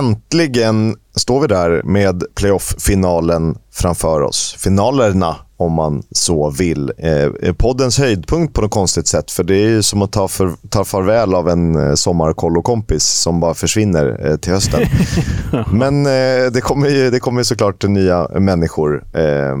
äntligen står vi där med playoff-finalen framför oss. Finalerna, om man så vill. Eh, poddens höjdpunkt på något konstigt sätt, för det är ju som att ta, för, ta farväl av en eh, sommarkollokompis som bara försvinner eh, till hösten. Men eh, det, kommer ju, det kommer såklart nya människor. Eh,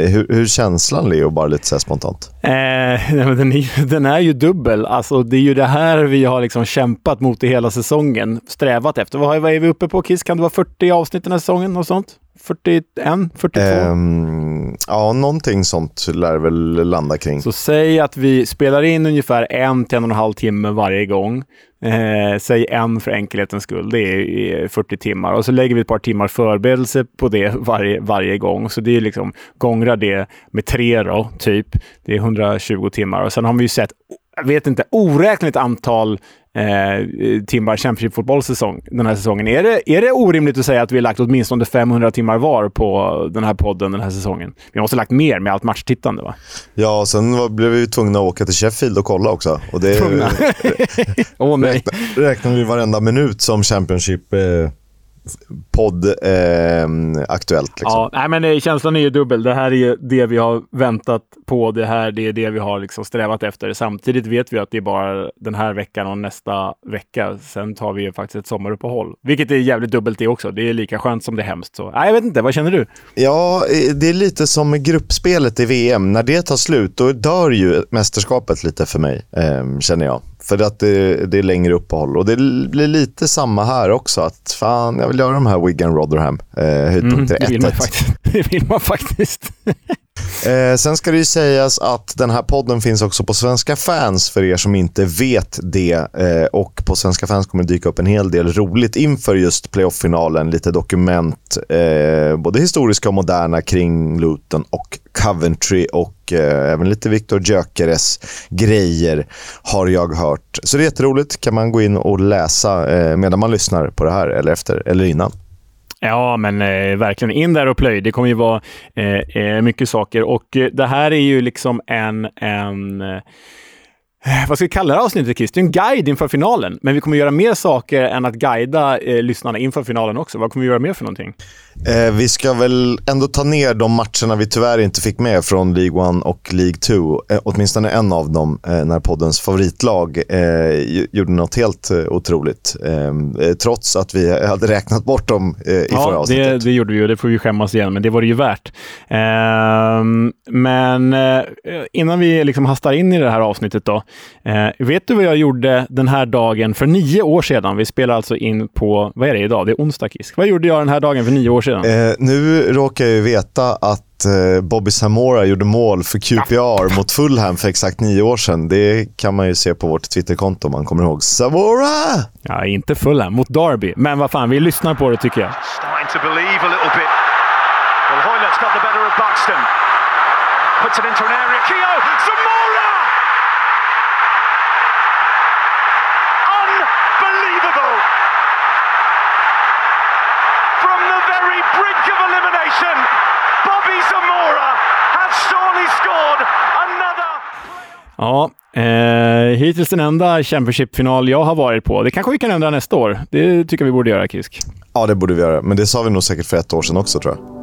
hur, hur är känslan, Leo, bara lite så spontant? Eh, den, är, den är ju dubbel. Alltså, det är ju det här vi har liksom kämpat mot i hela säsongen. Strävat efter. Vad, vad är vi uppe på, Kiss? Kan det vara 40 avsnitt den här säsongen? Något sånt? 41, 42? Um, ja, någonting sånt lär väl landa kring. Så säg att vi spelar in ungefär en till en och en halv timme varje gång. Eh, säg en för enkelhetens skull. Det är 40 timmar. Och så lägger vi ett par timmar förberedelse på det varje, varje gång. Så det är liksom, gångra det med tre då, typ. Det är 120 timmar. Och sen har vi ju sett, jag vet inte, oräkneligt antal eh, timmar Championship säsong den här säsongen. Är det, är det orimligt att säga att vi har lagt åtminstone 500 timmar var på den här podden den här säsongen? Vi måste ha lagt mer med allt matchtittande, va? Ja, och sen var, blev vi tvungna att åka till Sheffield och kolla också. Och det? Åh oh, nej. Räknar, räknar vi varenda minut som Championship eh, podd eh, aktuellt. Liksom. Ja, nej, men eh, känslan är ju dubbel. Det här är det vi har väntat på. Det här det är det vi har liksom strävat efter. Samtidigt vet vi att det är bara den här veckan och nästa vecka. Sen tar vi ju faktiskt ett sommaruppehåll, vilket är jävligt dubbelt det också. Det är lika skönt som det är hemskt. Så, nej, jag vet inte, vad känner du? Ja, eh, det är lite som gruppspelet i VM. När det tar slut, då dör ju mästerskapet lite för mig, eh, känner jag. För att det, det, är längre uppehåll. Och det blir lite samma här också. Att fan, jag vill göra de här Wigan Rotherham eh, höjdpunkter mm, 1-1. Det vill man faktiskt. Eh, sen ska det ju sägas att den här podden finns också på Svenska fans för er som inte vet det. Eh, och på Svenska fans kommer det dyka upp en hel del roligt inför just playoff-finalen. Lite dokument, eh, både historiska och moderna kring Luton och Coventry och eh, även lite Viktor Gyökeres grejer har jag hört. Så det är jätteroligt. kan man gå in och läsa eh, medan man lyssnar på det här eller efter eller innan. Ja, men eh, verkligen in där och plöj. Det kommer ju vara eh, eh, mycket saker och eh, det här är ju liksom en, en eh, vad ska vi kalla det här avsnittet, Chris? Det är en guide inför finalen, men vi kommer göra mer saker än att guida eh, lyssnarna inför finalen också. Vad kommer vi göra mer för någonting? Eh, vi ska väl ändå ta ner de matcherna vi tyvärr inte fick med från League 1 och League 2. Eh, åtminstone en av dem, eh, när poddens favoritlag eh, gjorde något helt eh, otroligt. trots att vi hade räknat bort dem i ja, förra avsnittet. Det, det gjorde vi och det får vi skämmas igen, men det var det ju värt. Ehm, men innan vi liksom hastar in i det här avsnittet då, Eh, vet du vad jag gjorde den här dagen för nio år sedan? Vi spelar alltså in på, vad är det idag? Det är onsdag, Kisk. Vad gjorde jag den här dagen för nio år sedan? Eh, nu råkar jag ju veta att eh, Bobby Samora gjorde mål för QPR ja. mot Fulham för exakt nio år sedan. Det kan man ju se på vårt Twitterkonto om man kommer ihåg. Samora! Ja, inte Fulham, mot Derby. Men vad fan, vi lyssnar på det tycker jag. Starting to believe a little bit. Well, Hoylett's got the better of Buxton. Puts it into an area. Keo! Samora! Hittills den enda Championship-final jag har varit på. Det kanske vi kan ändra nästa år. Det tycker jag vi borde göra, Kisk. Ja, det borde vi göra. Men det sa vi nog säkert för ett år sedan också, tror jag.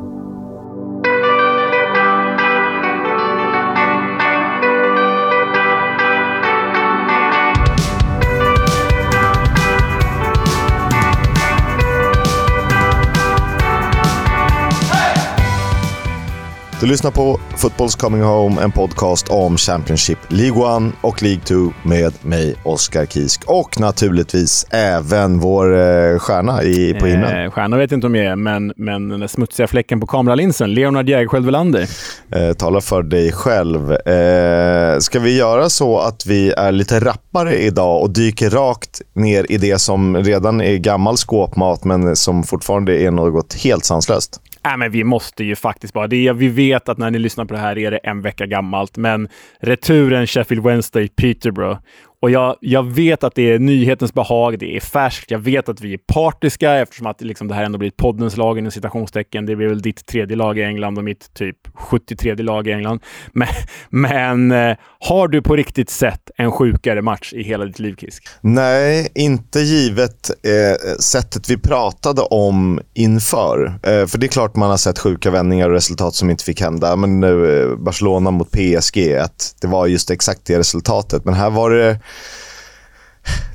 Du lyssnar på Football's Coming Home, en podcast om Championship, League 1 och League 2 med mig, Oskar Kisk. Och naturligtvis även vår eh, stjärna i, på himlen. Eh, stjärna vet jag inte om jag är, men, men den smutsiga fläcken på kameralinsen, Leonard Jägerskiöld Welander. Eh, tala för dig själv. Eh, ska vi göra så att vi är lite rappare idag och dyker rakt ner i det som redan är gammal skåpmat, men som fortfarande är något helt sanslöst? Nej, men vi måste ju faktiskt bara. Det är, vi vet att när ni lyssnar på det här är det en vecka gammalt, men returen Sheffield Wednesday Peterborough och jag, jag vet att det är nyhetens behag, det är färskt, jag vet att vi är partiska eftersom att liksom det här ändå blir poddens lag inom citationstecken. Det blir väl ditt tredje lag i England och mitt typ 73 lag i England. Men, men eh, har du på riktigt sett en sjukare match i hela ditt liv, Kisk? Nej, inte givet eh, sättet vi pratade om inför. Eh, för det är klart man har sett sjuka vändningar och resultat som inte fick hända. Men eh, Barcelona mot PSG, att det var just exakt det resultatet. Men här var det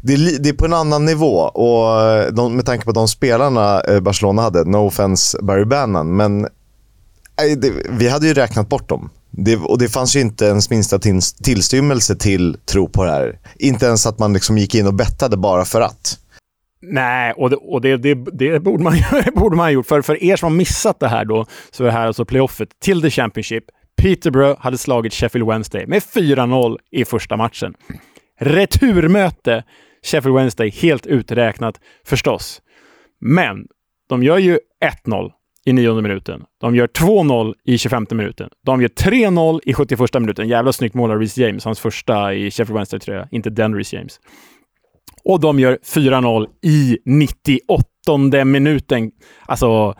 det är, det är, på en annan nivå och eh, de, med tanke på de spelarna eh, Barcelona hade, no offense Barry Bannon, men eh, det, vi hade ju räknat bort dem. Det, och det fanns ju inte ens minsta tillstymmelse till tro på det här. Inte ens att man liksom gick in och bettade bara för att. Nej, och det, och det, det, det borde, man, borde man ha gjort. För, för er som har missat det här då, så är det här alltså playoffet till the Championship. Peterborough hade slagit Sheffield Wednesday med 4-0 i första matchen. Returmöte Sheffield Wednesday helt uträknat förstås. Men de gör ju 1-0 i nionde minuten. De gör 2-0 i 25 minuten. De gör 3-0 i 71 minuten. Jävla snyggt mål av Reece James, hans första i Sheffield Wednesday tror jag. Inte den Reece James. Och de gör 4-0 i 98 minuten. Alltså,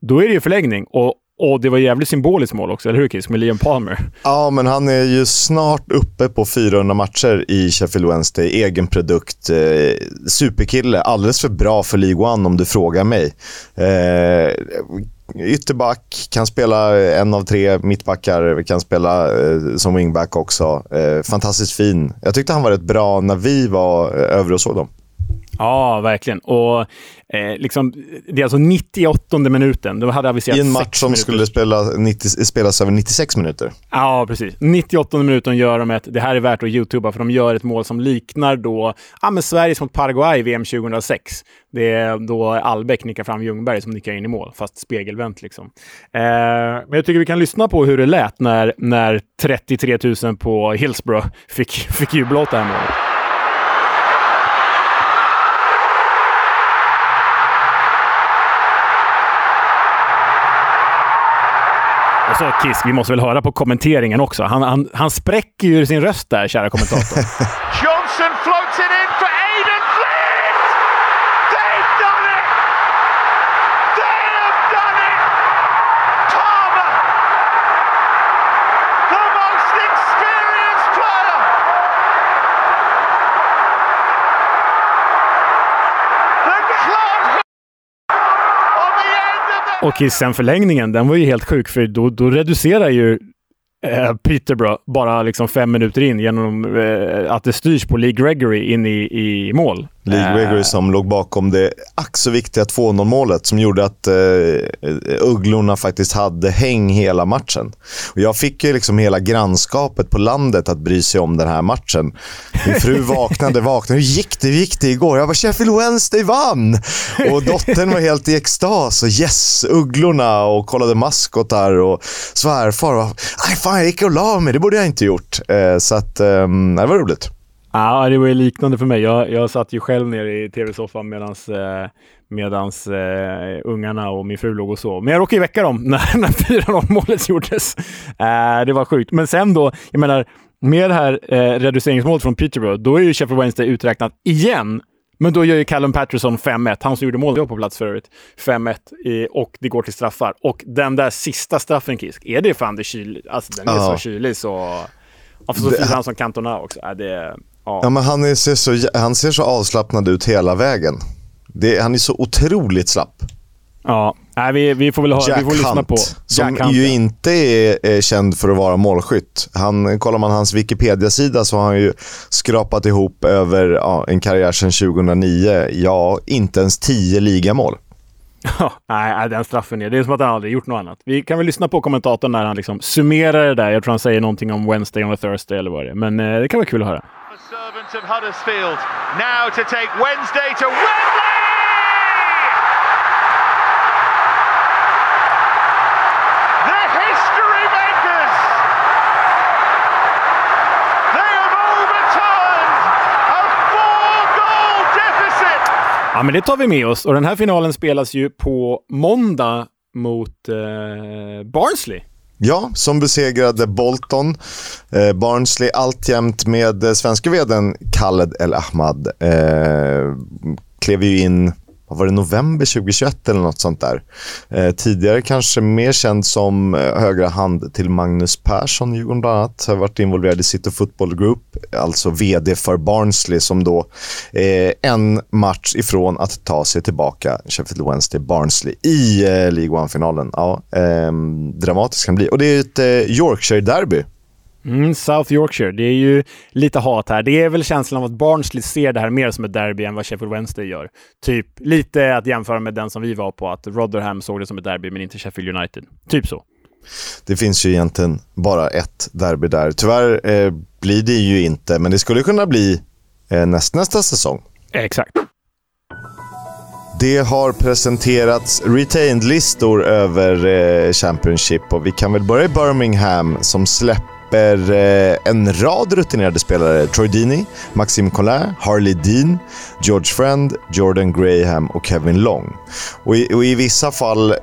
då är det ju förlängning. Och och det var jävligt symboliskt mål också, eller hur Kiss? Med Liam Palmer. Ja, men han är ju snart uppe på 400 matcher i Sheffield Wednesday. Egen produkt. Eh, superkille. Alldeles för bra för League One om du frågar mig. Eh, ytterback, kan spela eh, en av tre mittbackar, kan spela eh, som wingback också. Eh, fantastiskt fin. Jag tyckte han var rätt bra när vi var eh, över och såg dem. Ja, verkligen. Och eh, liksom, Det är alltså 98 minuten. De hade aviserat I en match som minuter. skulle spela 90, spelas över 96 minuter. Ja, precis. 98 minuten gör de ett, det här är värt att youtuba, för de gör ett mål som liknar då ja, men Sveriges mot Paraguay i VM 2006. Det är då Albeck nickar fram Ljungberg som nickar in i mål, fast spegelvänt. Liksom. Eh, men jag tycker vi kan lyssna på hur det lät när, när 33 000 på Hillsborough fick, fick jubla åt det här målet. Och så Kiss, vi måste väl höra på kommenteringen också. Han, han, han spräcker ju sin röst där, kära kommentator. Johnson floats it in for Aiden Flint! They've done it! They have done it! Palmer! The most experienced player! The club och i sen förlängningen, den var ju helt sjuk, för då, då reducerar ju eh, Peterborough bara liksom fem minuter in genom eh, att det styrs på Lee Gregory in i, i mål. Lee Gregory äh... som låg bakom det ack så viktiga 2-0 målet som gjorde att uh, Ugglorna faktiskt hade häng hela matchen. Och jag fick ju liksom hela grannskapet på landet att bry sig om den här matchen. Min fru vaknade, vaknade. Hur gick det? Hur gick det igår? Jag var Sheffield Wednesday vann! Och dottern var helt i extas och yes, Ugglorna och kollade maskotar och svärfar. Och, Aj, fan, jag gick och la mig. Det borde jag inte gjort. Eh, så att, eh, det var roligt. Ja, det var ju liknande för mig. Jag, jag satt ju själv nere i tv-soffan medans, eh, medans eh, ungarna och min fru låg och sov. Men jag råkade ju väcka dem när, när 4-0 målet gjordes. Eh, det var sjukt. Men sen då, jag menar, med det här eh, reduceringsmålet från Peterborough, då är ju Sheffield Wednesday uträknat igen. Men då gör ju Callum Patterson 5-1. Han som gjorde målet på plats förut. 5-1 och det går till straffar. Och den där sista straffen, Kisk, är det fan det kyl... Alltså den är ja. så kylig så... Och så finns han som Cantona också. Äh, det, Ja. ja men han, är, ser så, han ser så avslappnad ut hela vägen. Det, han är så otroligt slapp. Ja, Nej, vi, vi får väl ha, Jack vi får lyssna Hunt, på Som Hunt, ju ja. inte är, är, känd för att vara målskytt. Han, kollar man hans Wikipedia-sida så har han ju skrapat ihop över ja, en karriär sedan 2009. Ja, inte ens tio ligamål. Ja, nej, den straffen är... Det är som att han aldrig gjort något annat. Vi kan väl lyssna på kommentatorn när han liksom summerar det där. Jag tror han säger någonting om Wednesday on a Thursday eller vad det är. Men eh, det kan vara kul att höra. of Huddersfield. Now to take Wednesday to Wembley! Ja, men det tar vi med oss. Och den här finalen spelas ju på måndag mot eh, Barnsley. Ja, som besegrade Bolton. Eh, Barnsley alltjämt med eh, svenska vdn Khaled El Ahmad. Eh, klev ju in var det, november 2021 eller något sånt där. Eh, tidigare kanske mer känd som eh, högra hand till Magnus Persson, Djurgården bland annat. Har varit involverad i City Football Group, alltså vd för Barnsley som då är en match ifrån att ta sig tillbaka, Sheffield Wednesday Barnsley, i eh, League One-finalen. Ja, eh, dramatiskt kan det bli. Och det är ett eh, Yorkshire-derby. Mm, South Yorkshire. Det är ju lite hat här. Det är väl känslan av att Barnsley ser det här mer som ett derby än vad Sheffield Wednesday gör. Typ lite att jämföra med den som vi var på, att Rotherham såg det som ett derby men inte Sheffield United. Typ så. Det finns ju egentligen bara ett derby där. Tyvärr eh, blir det ju inte, men det skulle kunna bli eh, näst, nästa säsong. Exakt. Det har presenterats retained-listor över eh, Championship och vi kan väl börja i Birmingham som släpper släpper eh, en rad rutinerade spelare. Troy Deeney, Maxime Collin, Harley Dean, George Friend, Jordan Graham och Kevin Long. Och i, och i vissa fall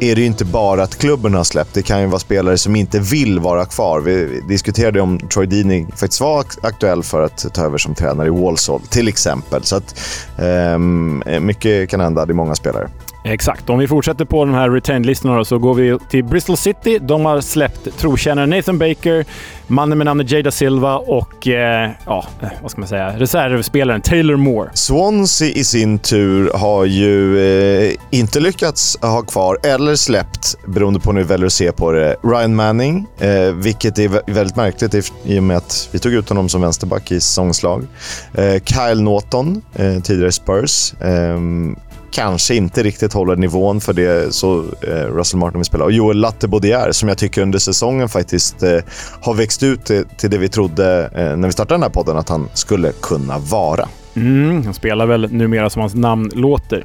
är det ju inte bara att klubben har släppt. Det kan ju vara spelare som inte vill vara kvar. Vi diskuterade om Troy Deeney faktiskt var aktuell för att ta över som tränare i Walsall, till exempel. Så att, um, mycket kan hända. Det är många spelare. Exakt. Om vi fortsätter på de här retained-listorna så går vi till Bristol City. De har släppt trotjänaren Nathan Baker, mannen med namnet Jada Silva och, eh, ja, vad ska man säga, reservspelaren Taylor Moore. Swansea i sin tur har ju eh, inte lyckats ha kvar, eller släppt, beroende på hur ni väljer att se på det, Ryan Manning, eh, vilket är väldigt märkligt i och med att vi tog ut honom som vänsterback i säsongslag. Eh, Kyle Norton, eh, tidigare Spurs. Ehm, Kanske inte riktigt håller nivån för det så eh, Russell Martin vill spela. Och Joel Lattebodier som jag tycker under säsongen faktiskt eh, har växt ut till, till det vi trodde eh, när vi startade den här podden att han skulle kunna vara. Mm, han spelar väl numera som hans namn låter.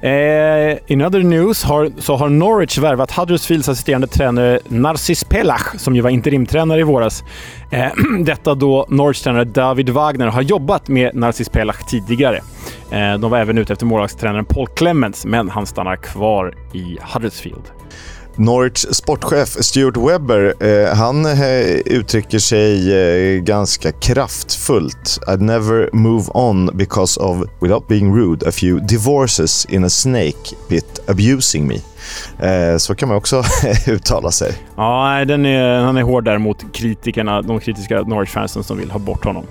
Eh, in other news har, så har Norwich värvat Huddersfields assisterande tränare Narcis Pelach, som ju var interimtränare i våras. Eh, detta då Norwich tränare David Wagner har jobbat med Narcis Pelach tidigare. Eh, de var även ute efter målvaktstränaren Paul Clements, men han stannar kvar i Huddersfield. Norwich sportchef Stuart Webber, eh, han eh, uttrycker sig eh, ganska kraftfullt. I'd never move on because of, without being rude, a few divorces in a snake pit abusing me. Så kan man också uttala sig. Ja, den är, han är hård där mot kritikerna, de kritiska Norwich-fansen som vill ha bort honom.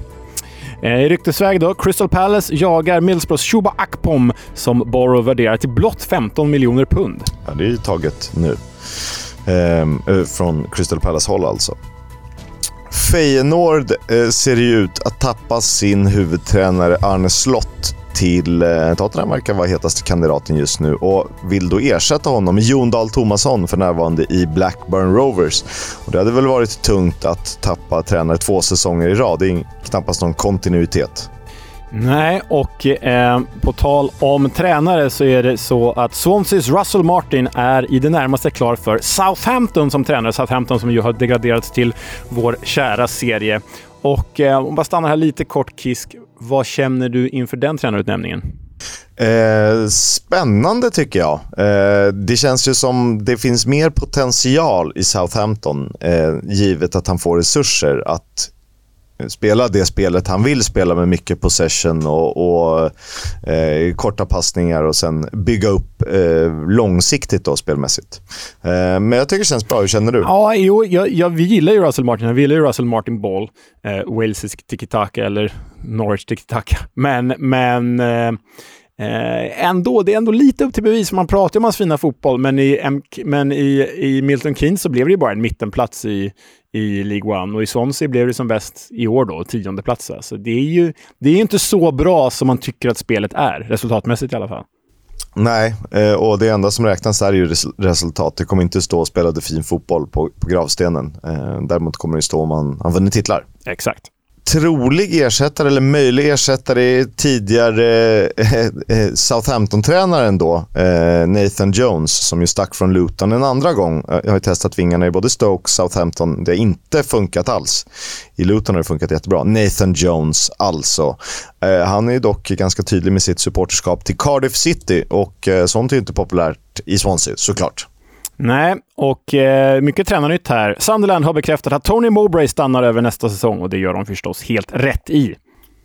Eh, I ryktesväg då, Crystal Palace jagar Middlesbroughs Shuba Akpom som Borough värderar till blott 15 miljoner pund. Ja, det är ju taget nu. Ehm, eh, från Crystal Palace-håll alltså. Feyenoord eh, ser ju ut att tappa sin huvudtränare Arne Slott till eh, Tottenham verkar vara hetaste kandidaten just nu och vill då ersätta honom med Jon Dahl Tomasson för närvarande i Blackburn Rovers. Och det hade väl varit tungt att tappa tränare två säsonger i rad. Det är knappast någon kontinuitet. Nej, och eh, på tal om tränare så är det så att Swanseas Russell Martin är i det närmaste klar för Southampton som tränare. Southampton som ju har degraderats till vår kära serie. Och eh, om bara stannar här lite kort, Kisk. Vad känner du inför den tränarutnämningen? Eh, spännande tycker jag. Eh, det känns ju som det finns mer potential i Southampton eh, givet att han får resurser att spela det spelet han vill spela med mycket possession och, och eh, korta passningar och sen bygga upp eh, långsiktigt då spelmässigt. Eh, men jag tycker det känns bra. Hur känner du? Ja, jo, jag, jag, vi gillar ju Russell Martin. Vi gillar ju Russell Martin Ball. Eh, Walesisk tiki-taka eller Norwich tiki-taka. Men, men eh, Eh, ändå, det är ändå lite upp till bevis. Man pratar ju om hans fina fotboll, men i, men i, i Milton Keynes så blev det ju bara en mittenplats i, i League One och i Swansea blev det som bäst i år då, tionde plats. Så det är ju det är inte så bra som man tycker att spelet är, resultatmässigt i alla fall. Nej, eh, och det enda som räknas är ju resultat. Det kommer inte stå och spelade fin fotboll på, på gravstenen. Eh, däremot kommer det stå om man, man vunnit titlar. Exakt trolig ersättare, eller möjlig ersättare, tidigare eh, eh, Southampton-tränaren då, eh, Nathan Jones, som ju stack från Luton en andra gång. Eh, jag har ju testat vingarna i både Stoke och Southampton. Det har inte funkat alls. I Luton har det funkat jättebra. Nathan Jones alltså. Eh, han är ju dock ganska tydlig med sitt supporterskap till Cardiff City och sånt är ju inte populärt i Swansea, såklart. Nej, och eh, mycket tränarnytt här. Sunderland har bekräftat att Tony Mowbray stannar över nästa säsong och det gör de förstås helt rätt i.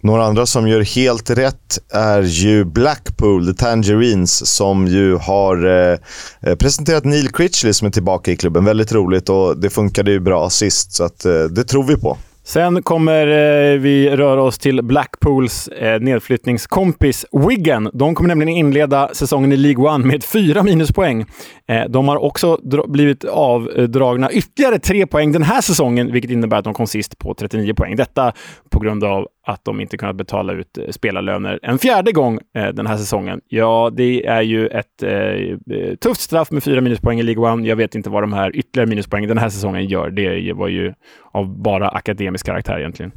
Några andra som gör helt rätt är ju Blackpool, The Tangerines, som ju har eh, eh presenterat Neil Critchley som är tillbaka i klubben. Väldigt roligt och det funkade ju bra sist, så att, eh, det tror vi på. Sen kommer eh, vi röra oss till Blackpools eh, nedflyttningskompis Wigan. De kommer nämligen inleda säsongen i League One med fyra minuspoäng. Eh, de har också blivit avdragna ytterligare tre poäng den här säsongen, vilket innebär att de kom sist på 39 poäng. Detta på grund av att de inte kunnat betala ut eh, spelarlöner en fjärde gång eh, den här säsongen. Ja, det är ju ett eh, tufft straff med fyra minuspoäng i League One. Jag vet inte vad de här ytterligare minuspoängen den här säsongen gör. Det var ju av bara akademisk karaktär egentligen.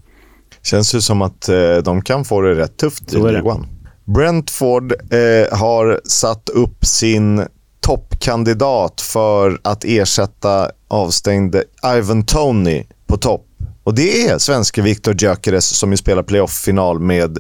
Känns ju som att eh, de kan få det rätt tufft i League One. Brentford eh, har satt upp sin toppkandidat för att ersätta avstängde Ivan Tony på topp. Och det är svenske Viktor Gyökeres som ju spelar playoff-final med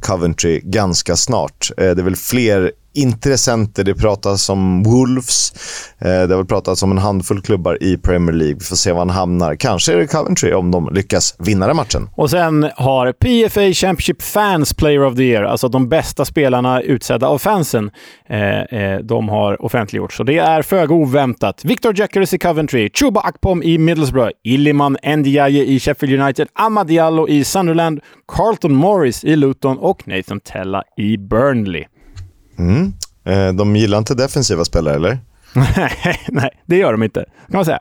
Coventry ganska snart. Eh, det är väl fler intressenter. Det pratas om Wolves. Eh, det har väl pratats om en handfull klubbar i Premier League. Vi får se var han hamnar. Kanske är det Coventry om de lyckas vinna den matchen. Och sen har PFA Championship Fans Player of the Year, alltså de bästa spelarna utsedda av fansen, eh, eh de har offentliggjorts. Så det är föga oväntat. Victor Jackers i Coventry, Chuba Akpom i Middlesbrough, Illiman Ndiaye i Sheffield United, Amad Diallo i Sunderland, Carlton Morris i Luton och Nathan Tella i Burnley. Mm. Eh, de gillar inte defensiva spelare, eller? Nej, det gör de inte, kan man säga.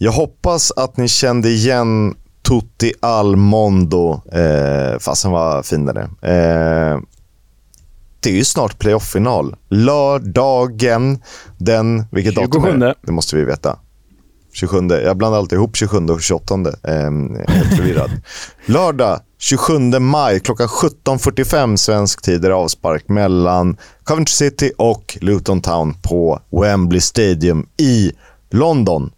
Jag hoppas att ni kände igen Tutti Almondo. Eh, fasen vad finare. Eh, det är ju snart playoff-final. Lördagen den... Vilket 27. datum är det? Det måste vi veta. 27. Jag blandar alltid ihop 27 och 28. Ehm, helt förvirrad. Lördag 27 maj klockan 17.45 svensk tid är avspark mellan Coventry City och Luton Town på Wembley Stadium i London.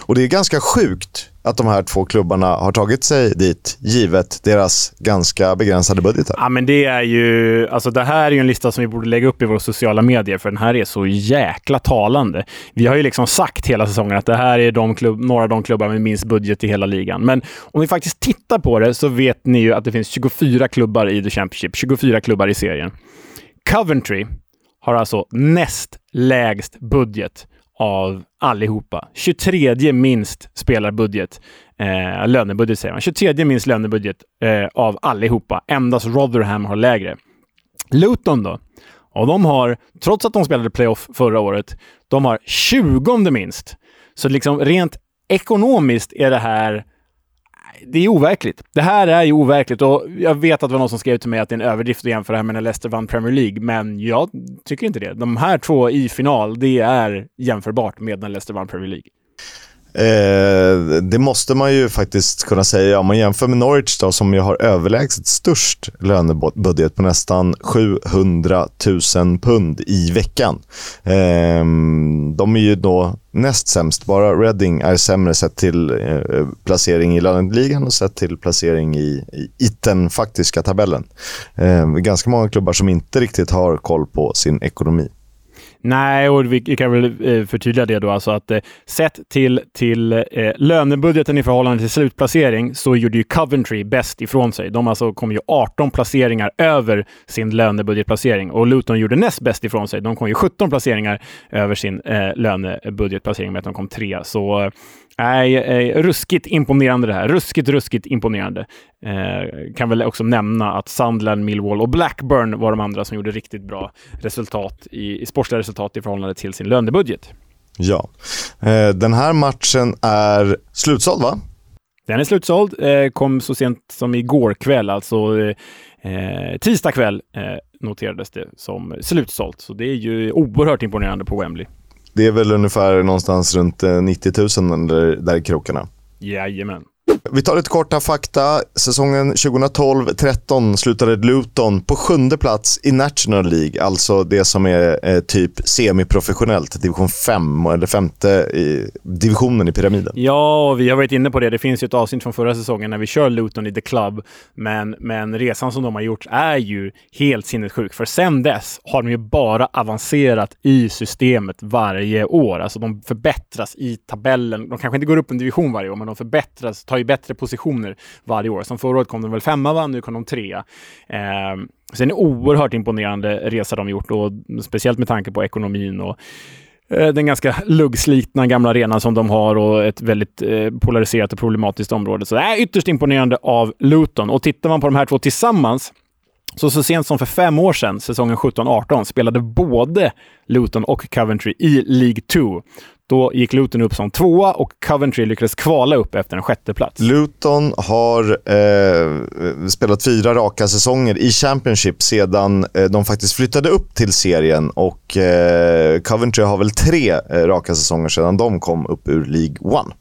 Och Det är ganska sjukt att de här två klubbarna har tagit sig dit, givet deras ganska begränsade budgetar. Ja, men det är ju... Alltså det här är ju en lista som vi borde lägga upp i våra sociala medier, för den här är så jäkla talande. Vi har ju liksom sagt hela säsongen att det här är de klubb, några av de klubbar med minst budget i hela ligan. Men om vi faktiskt tittar på det så vet ni ju att det finns 24 klubbar i The Championship, 24 klubbar i serien. Coventry har alltså näst lägst budget av allihopa. 23 minst spelarbudget. Eh, lönebudget säger man. 23 minst lönebudget eh, av allihopa. Endast Rotherham har lägre. Luton då? Och de har, trots att de spelade playoff förra året, de har 20 minst. Så liksom rent ekonomiskt är det här det är overkligt. Det här är ju overkligt och jag vet att det var någon som skrev till mig att det är en överdrift att jämföra det här med när Leicester vann Premier League, men jag tycker inte det. De här två i final, det är jämförbart med när Leicester vann Premier League. Eh, det måste man ju faktiskt kunna säga. Om man jämför med Norwich då, som ju har överlägset störst lönebudget på nästan 700 000 pund i veckan. Eh, de är ju då näst sämst. Bara Reading är sämre sett till eh, placering i löneligan och sett till placering i, i, den faktiska tabellen. Eh, ganska många klubbar som inte riktigt har koll på sin ekonomi. Nej, och vi kan väl eh, förtydliga det då. Alltså att eh, sett till, till eh, lönebudgeten i förhållande till slutplacering så gjorde ju Coventry bäst ifrån sig. De alltså kom ju 18 placeringar över sin lönebudgetplacering och Luton gjorde näst bäst ifrån sig. De kom ju 17 placeringar över sin eh, lönebudgetplacering med att de kom tre. Så eh, Nej, eh, ruskigt imponerande det här. Ruskigt, ruskigt imponerande. Eh, kan väl också nämna att Sunderland, Millwall och Blackburn var de andra som gjorde riktigt bra resultat i, i sportsliga resultat i förhållande till sin lönebudget. Ja. Eh, den här matchen är slutsåld, va? Den är slutsåld. Eh, kom så sent som igår kväll, alltså eh, tisdag kväll eh, noterades det som slutsålt. Så det är ju oerhört imponerande på Wembley. Det är väl ungefär någonstans runt 90 000 där, där i krokarna. Jajamän. Vi tar lite korta fakta. Säsongen 2012-13 slutade Luton på sjunde plats i National League, alltså det som är eh, typ semiprofessionellt, division 5 eller femte i divisionen i pyramiden. Ja, vi har varit inne på det. Det finns ju ett avsnitt från förra säsongen när vi kör Luton i The Club, men, men resan som de har gjort är ju helt sinnessjuk. För sen dess har de ju bara avancerat i systemet varje år. Alltså de förbättras i tabellen. De kanske inte går upp en division varje år, men de förbättras, tar ju bättre positioner varje år. Som förra året kom de väl femma, va? nu kom de trea. Eh, sen det är en oerhört imponerande resa de gjort och speciellt med tanke på ekonomin och eh, den ganska luggslitna gamla arenan som de har och ett väldigt eh, polariserat och problematiskt område. Så det är ytterst imponerande av Luton. Och tittar man på de här två tillsammans så, så sent som för fem år sedan, säsongen 17-18, spelade både Luton och Coventry i League 2. Då gick Luton upp som tvåa och Coventry lyckades kvala upp efter en sjätteplats. Luton har eh, spelat fyra raka säsonger i Championship sedan eh, de faktiskt flyttade upp till serien och eh, Coventry har väl tre eh, raka säsonger sedan de kom upp ur League One.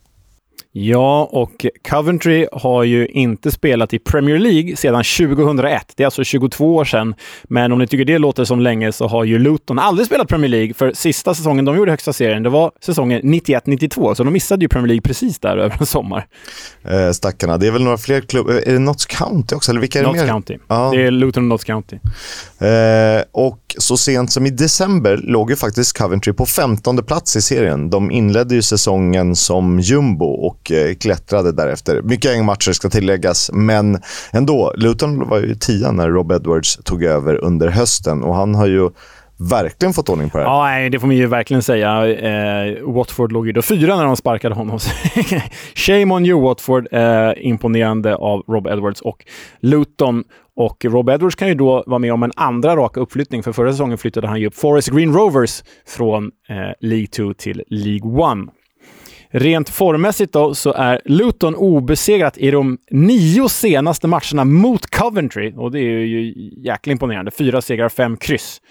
Ja, och Coventry har ju inte spelat i Premier League sedan 2001. Det är alltså 22 år sedan. Men om ni tycker det låter som länge så har ju Luton aldrig spelat Premier League. För sista säsongen de gjorde högsta serien, det var säsongen 91-92. Så de missade ju Premier League precis där över en sommar. Eh, stackarna. Det är väl några fler klubbar. Är det Notts County också? Eller vilka är Notts det mer? County. Ja. Det är Luton och Notts County. Eh, och så sent som i december låg ju faktiskt Coventry på 15 plats i serien. De inledde ju säsongen som jumbo och och eh, klättrade därefter. Mycket matcher ska tilläggas, men ändå. Luton var ju tia när Rob Edwards tog över under hösten och han har ju verkligen fått ordning på det här. Ja, det får man ju verkligen säga. Eh, Watford låg ju då fyra när de sparkade honom. Shame on you Watford. Eh, imponerande av Rob Edwards och Luton. Och Rob Edwards kan ju då vara med om en andra raka uppflyttning, för förra säsongen flyttade han ju upp Forest Green Rovers från eh, League 2 till League 1. Rent formmässigt då så är Luton obesegrat i de nio senaste matcherna mot Coventry och det är ju jäkla imponerande. Fyra segrar, fem kryss.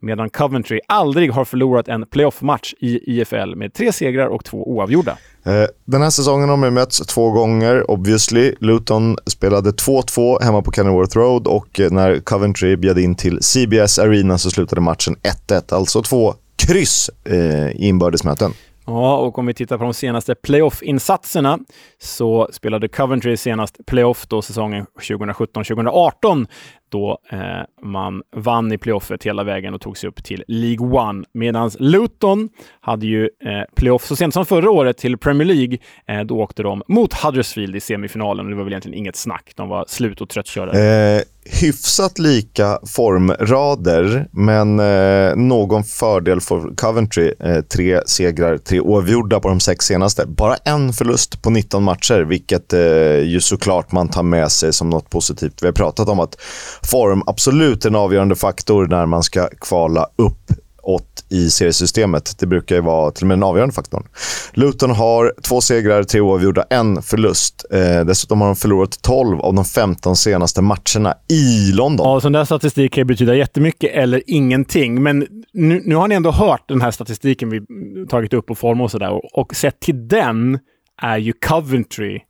Medan Coventry aldrig har förlorat en playoff-match i IFL med tre segrar och två oavgjorda. Eh, den här säsongen har man mötts två gånger, obviously. Luton spelade 2-2 hemma på Kenilworth Road och eh, när Coventry bjöd in till CBS Arena så slutade matchen 1-1. Alltså två kryss eh, i inbördesmöten. Ja, och om vi tittar på de senaste playoff-insatserna så spelade Coventry senast playoff då säsongen 2017-2018 då eh, man vann i playoffet hela vägen och tog sig upp till League One. Medan Luton hade ju eh, playoff så sent som förra året till Premier League. Eh, då åkte de mot Huddersfield i semifinalen och det var väl egentligen inget snack. De var slut och tröttkörda. Eh, hyfsat lika formrader, men eh, någon fördel för Coventry. Eh, tre segrar, tre oavgjorda på de sex senaste. Bara en förlust på 19 matcher, vilket eh, ju såklart man tar med sig som något positivt. Vi har pratat om att form absolut en avgörande faktor när man ska kvala upp åt i seriesystemet. Det brukar ju vara till och med den avgörande faktorn. Luton har två segrar, tre oavgjorda, en förlust. Eh, dessutom har de förlorat 12 av de 15 senaste matcherna i London. Ja, sån där statistik kan ju betyda jättemycket eller ingenting. Men nu, nu har ni ändå hört den här statistiken vi tagit upp på form och sådär. Och, och sett till den är ju Coventry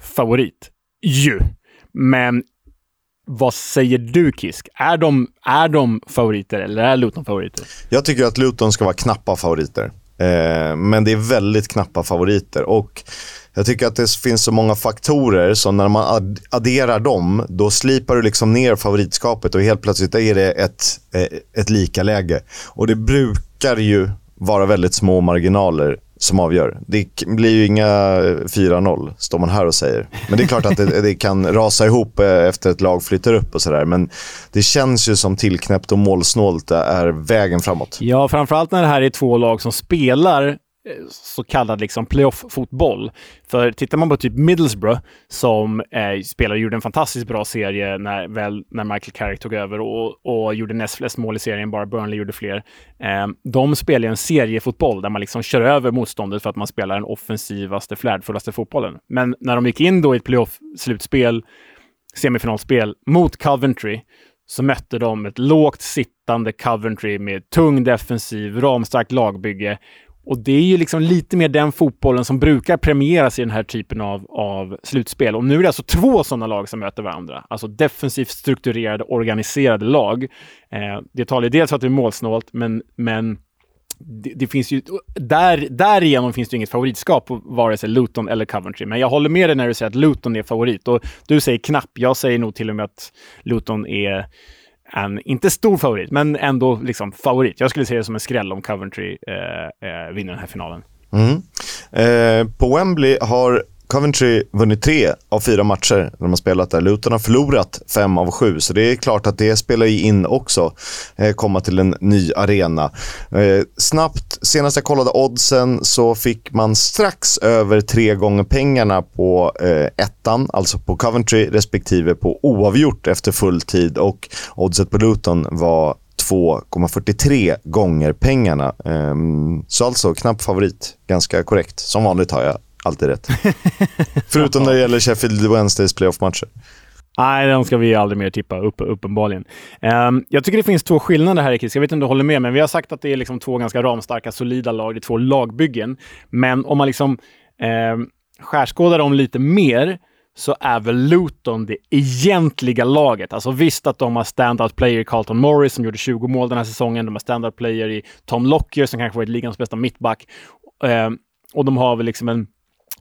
favorit. Ju. Men vad säger du Kisk? Är de, är de favoriter eller är Luton favoriter? Jag tycker att Luton ska vara knappa favoriter. Eh, men det är väldigt knappa favoriter. Och jag tycker att det finns så många faktorer som när man adderar dem, då slipar du liksom ner favoritskapet och helt plötsligt är det ett, eh, ett lika läge. Och det brukar ju vara väldigt små marginaler som avgör. Det blir ju inga eh, 4-0, står man här och säger. Men det är klart att det, det, kan rasa ihop eh, efter ett lag flyttar upp och sådär. Men det känns ju som tillknäppt och målsnålt eh, är vägen framåt. Ja, framförallt när det här är två lag som spelar så kallad liksom playoff-fotboll. För tittar man på typ Middlesbrough som eh, spelade gjorde en fantastiskt bra serie när, väl, när Michael Carrick tog över och, och gjorde näst flest mål i serien, bara Burnley gjorde fler. Eh, de spelar en seriefotboll där man liksom kör över motståndet för att man spelar den offensivaste, flärdfullaste fotbollen. Men när de gick in då i ett playoff-slutspel, semifinalspel, mot Coventry så mötte de ett lågt sittande Coventry med tung defensiv, ramstarkt lagbygge och det är ju liksom lite mer den fotbollen som brukar premieras i den här typen av, av slutspel. Och nu är det alltså två sådana lag som möter varandra. Alltså defensivt strukturerade, organiserade lag. Eh, det talar ju dels för att det är målsnålt, men, men det, det, finns ju, där, därigenom finns det inget favoritskap på vare sig Luton eller Coventry. Men jag håller med dig när du säger att Luton är favorit. Och du säger knapp. Jag säger nog till och med att Luton är en, inte stor favorit, men ändå liksom favorit. Jag skulle se det som en skräll om Coventry eh, eh, vinner den här finalen. Mm. Eh, på Wembley har Coventry vunnit tre av fyra matcher när de har spelat där. Luton har förlorat fem av sju, så det är klart att det spelar in också. Eh, komma till en ny arena. Eh, snabbt, senast jag kollade oddsen så fick man strax över tre gånger pengarna på eh, ettan, alltså på Coventry, respektive på oavgjort efter full tid. Och oddset på Luton var 2,43 gånger pengarna. Ehm, så alltså knapp favorit. Ganska korrekt. Som vanligt har jag alltid rätt. Förutom när det gäller Sheffield Wednesdays playoff-matcher. Nej, de ska vi aldrig mer tippa, upp, uppenbarligen. Um, jag tycker det finns två skillnader här, Chris. Jag vet inte om du håller med, men vi har sagt att det är liksom två ganska ramstarka, solida lag. Det är två lagbyggen. Men om man liksom um, skärskådar dem lite mer så är väl Luton det egentliga laget. Alltså visst att de har standout player i Carlton Morris som gjorde 20 mål den här säsongen. De har standout player i Tom Lockyer som kanske varit ligans bästa mittback. Um, och de har väl liksom en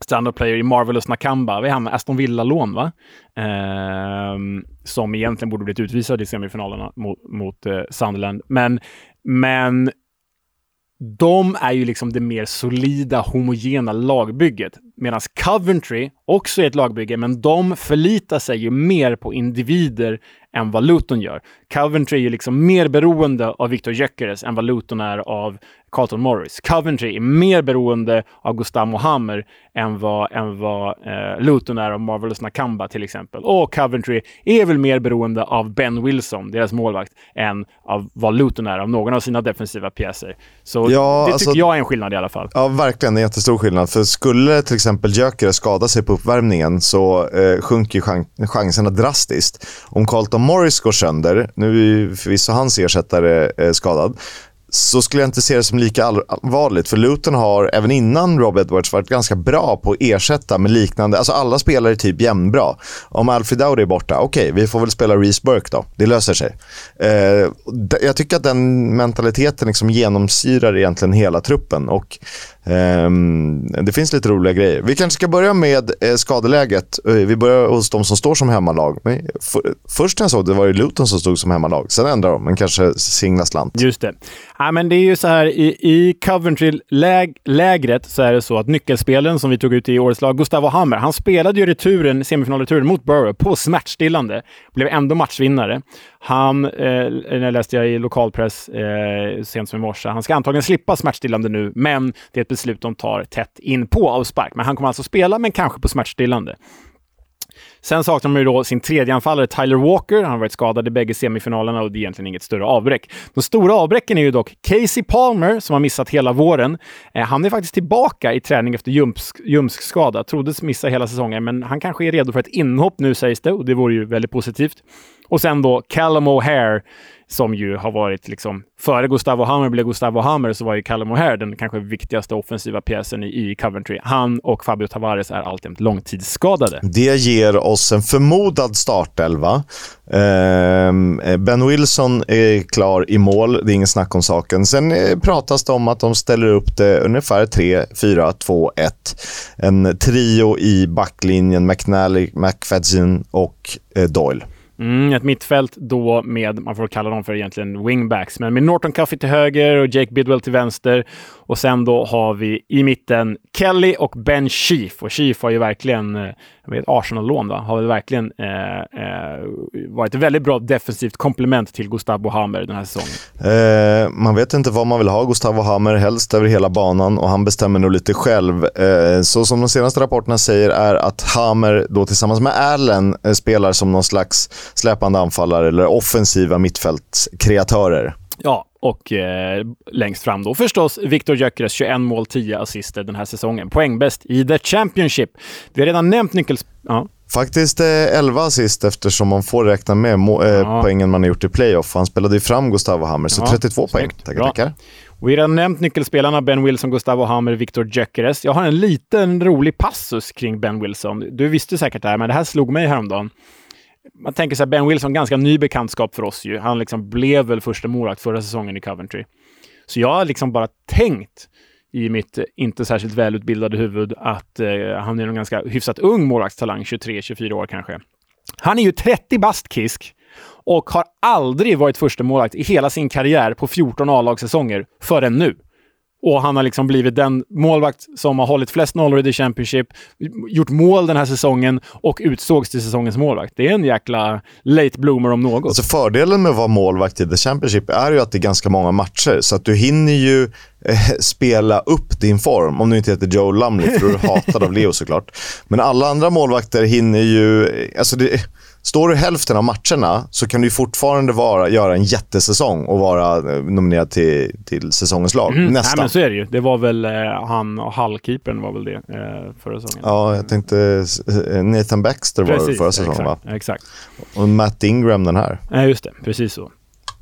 standard player i Marvelous Nakamba. Vi hamnar Aston Villa-lån, va? Eh, som egentligen borde blivit utvisad i semifinalerna mot, mot eh, Sunderland. Men, men de är ju liksom det mer solida, homogena lagbygget. Medan Coventry också är ett lagbygge, men de förlitar sig ju mer på individer än vad Luton gör. Coventry är ju liksom mer beroende av Victor Gyökeres än vad Luton är av Carlton Morris. Coventry är mer beroende av Gustavo Hammer än vad, än vad eh, Luton är av Marvelous Nakamba till exempel. Och Coventry är väl mer beroende av Ben Wilson, deras målvakt, än av vad Luton är av någon av sina defensiva pjäser. Så ja, det tycker alltså, jag är en skillnad i alla fall. Ja, verkligen en jättestor skillnad. För skulle till exempel Gyökeres skada sig på uppvärmningen så eh, sjunker chans chanserna drastiskt. Om Carlton Morris går sönder, nu är förvisso hans ersättare eh, skadad, så skulle jag inte se det som lika allvarligt. För Luton har, även innan Rob Edwards, varit ganska bra på att ersätta med liknande... Alltså alla spelare är typ jämnbra. Om Alfred Dowdy är borta, okej, okay, vi får väl spela Reece Burke då. Det löser sig. Eh, jag tycker att den mentaliteten liksom genomsyrar egentligen hela truppen. Och ehm, det finns lite roliga grejer. Vi kanske ska börja med eh, skadeläget. Eh, vi börjar hos de som står som hemmalag. Men för, först när jag såg det var det Luton som stod som hemmalag. Sen ändrade de, men kanske singla slant. Just det. Ja, men det är ju så här, i, i Coventry-lägret så är det så att nyckelspelen som vi tog ut i årets lag, Gustavo Hammer, han spelade ju returen, semifinalreturen mot Borough på smärtstillande. Blev ändå matchvinnare. Han, eh, när läste jag i lokalpress eh, sent som i morse, han ska antagligen slippa smärtstillande nu, men det är ett beslut de tar tätt in på avspark. Men han kommer alltså spela, men kanske på smärtstillande. Sen saknar man ju då sin tredje anfallare Tyler Walker. Han har varit skadad i bägge semifinalerna och det är egentligen inget större avbräck. De stora avbräcken är ju dock Casey Palmer som har missat hela våren. Eh, han är faktiskt tillbaka i träning efter ljumskskada. Troddes missa hela säsongen, men han kanske är redo för ett inhopp nu sägs det och det vore ju väldigt positivt. Och sen då Callum O'Hare som ju har varit liksom, före Gustavo Hammer blev Gustavo Hammer så var ju Callum O'Hare den kanske viktigaste offensiva pjäsen i, i Coventry. Han och Fabio Tavares är alltjämt långtidsskadade. Det ger oss en förmodad startelva. Eh, ben Wilson är klar i mål, det är ingen snack om saken. Sen eh, pratas det om att de ställer upp det ungefär 3, 4, 2, 1. En trio i backlinjen, McNally, McFadden och eh, Doyle. Mm, ett mittfält då med, man får kalla dem för egentligen wingbacks, men med Norton Cuffy till höger och Jake Bidwell till vänster. Och sen då har vi i mitten Kelly och Ben Chief. Och Chief har ju verkligen, eh, eh, Arsenal-lån va, har väl verkligen eh, eh, varit ett väldigt bra defensivt komplement till Gustavo Hammer den här säsongen. Eh, man vet inte vad man vill ha Gustavo Hammer, helst över hela banan och han bestämmer nog lite själv. Eh, så som de senaste rapporterna säger är att Hammer då tillsammans med Allen eh, spelar som någon slags släpande anfallare eller offensiva mittfältskreatörer. Ja, och eh, längst fram då förstås Viktor Gyökeres 21 mål, 10 assister den här säsongen. Poängbäst i The Championship. Vi har redan nämnt nyckels... Ja. Faktiskt eh, 11 assist eftersom man får räkna med må- eh, Ja. poängen man har gjort i playoff. Han spelade ju fram Gustavo Hammer, så Ja, 32 poäng. Tackar, tackar. Och vi har redan nämnt nyckelspelarna Ben Wilson, Gustavo Hammer, Viktor Gyökeres. Jag har en liten rolig passus kring Ben Wilson. Du visste säkert det här, men det här slog mig häromdagen. Man tänker sig Ben Wilson, ganska ny bekantskap för oss ju. Han liksom blev väl första målvakt förra säsongen i Coventry. Så jag har liksom bara tänkt i mitt eh, inte särskilt välutbildade huvud att eh, han är en ganska hyfsat ung målvaktstalang, 23-24 år kanske. Han är ju 30 bast Kisk och har aldrig varit första målvakt i hela sin karriär på 14 A-lagssäsonger förrän nu. Och han har liksom blivit den målvakt som har hållit flest nollor i The Championship, gjort mål den här säsongen och utsågs till säsongens målvakt. Det är en jäkla late bloomer om något. Alltså fördelen med att vara målvakt i The Championship är ju att det är ganska många matcher. Så att du hinner ju eh, spela upp din form. Om du inte heter Joe Lumley, för du är hatad av Leo såklart. Men alla andra målvakter hinner ju... Eh, alltså det, står du hälften av matcherna så kan du fortfarande vara, göra en jättesäsong och vara eh, nominerad till, till säsongens lag. Mm, Nej, Nästan. men så är det ju. Det var väl eh, han och Hallkeepern var väl det eh, förra säsongen. Ja, jag tänkte eh, Nathan Baxter var det Precis, förra säsongen va? exakt, Exakt. Och Matt Ingram den här. Nej, just det. Precis så.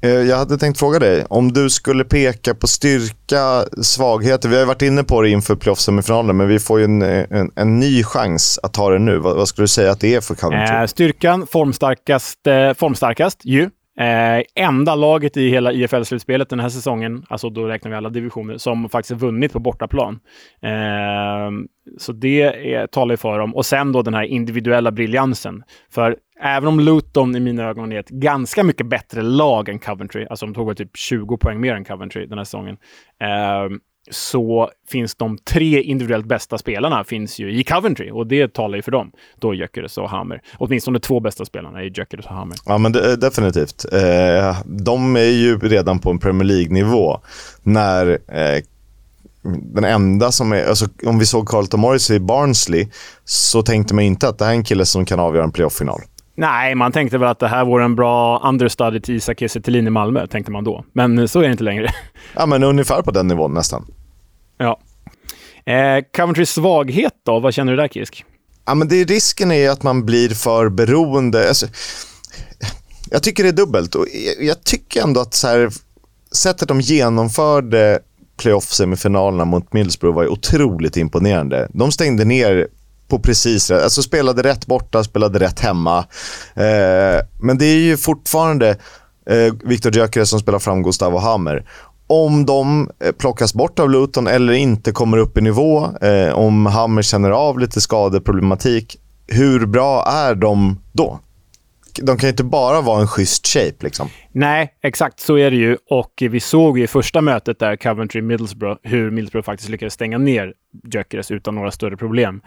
Eh, jag hade tänkt fråga dig, om du skulle peka på styrka, svagheter. Vi har ju varit inne på det inför playoff-semifinalen, men vi får ju en, en, en ny chans att ta det nu. Vad, vad skulle du säga att det är för Coventry? Eh, styrkan, formstarkast, eh, formstarkast ju. Eh, enda laget i hela IFL-slutspelet den här säsongen, alltså då räknar vi alla divisioner, som faktiskt vunnit på bortaplan. Eh, så det är, talar ju för dem. Och sen då den här individuella briljansen. För även om Luton i mina ögon är ett ganska mycket bättre lag än Coventry, alltså de tog väl typ 20 poäng mer än Coventry den här säsongen, eh, så finns de tre individuellt bästa spelarna finns ju i Coventry och det talar ju för dem. Då Gyökeres och Hammer. Åtminstone de två bästa spelarna är Gyökeres och Hammer. Ja, men det, definitivt. Eh, de är ju redan på en Premier League-nivå. När eh, den enda som är... Alltså, om vi såg Carlton Morris i Barnsley så tänkte man inte att det här är en kille som kan avgöra en playoff-final. Nej, man tänkte väl att det här vore en bra understudy till Isak Kiese i Malmö, tänkte man då. Men så är det inte längre. Ja, men ungefär på den nivån nästan ja. Eh, Coventrys svaghet då? Vad känner du där, Kisk? Ja, men det, risken är att man blir för beroende. Alltså, jag tycker det är dubbelt. Och jag, jag tycker ändå att så här, sättet de genomförde playoff-semifinalerna mot Middlesbrough var ju otroligt imponerande. De stängde ner på precis rätt, alltså spelade rätt borta, spelade rätt hemma. Eh, men det är ju fortfarande eh, Viktor Gyökeres som spelar fram Gustavo Hammer. Om de eh, plockas bort av Luton eller inte kommer upp i nivå, eh, om Hammer känner av lite skadeproblematik, hur bra är de då? De kan ju inte bara vara en schysst shape liksom. Nej, exakt så är det ju. Och vi såg ju i första mötet där, Coventry-Middlesbrough, hur Middlesbrough faktiskt lyckades stänga ner Gyökeres utan några större problem.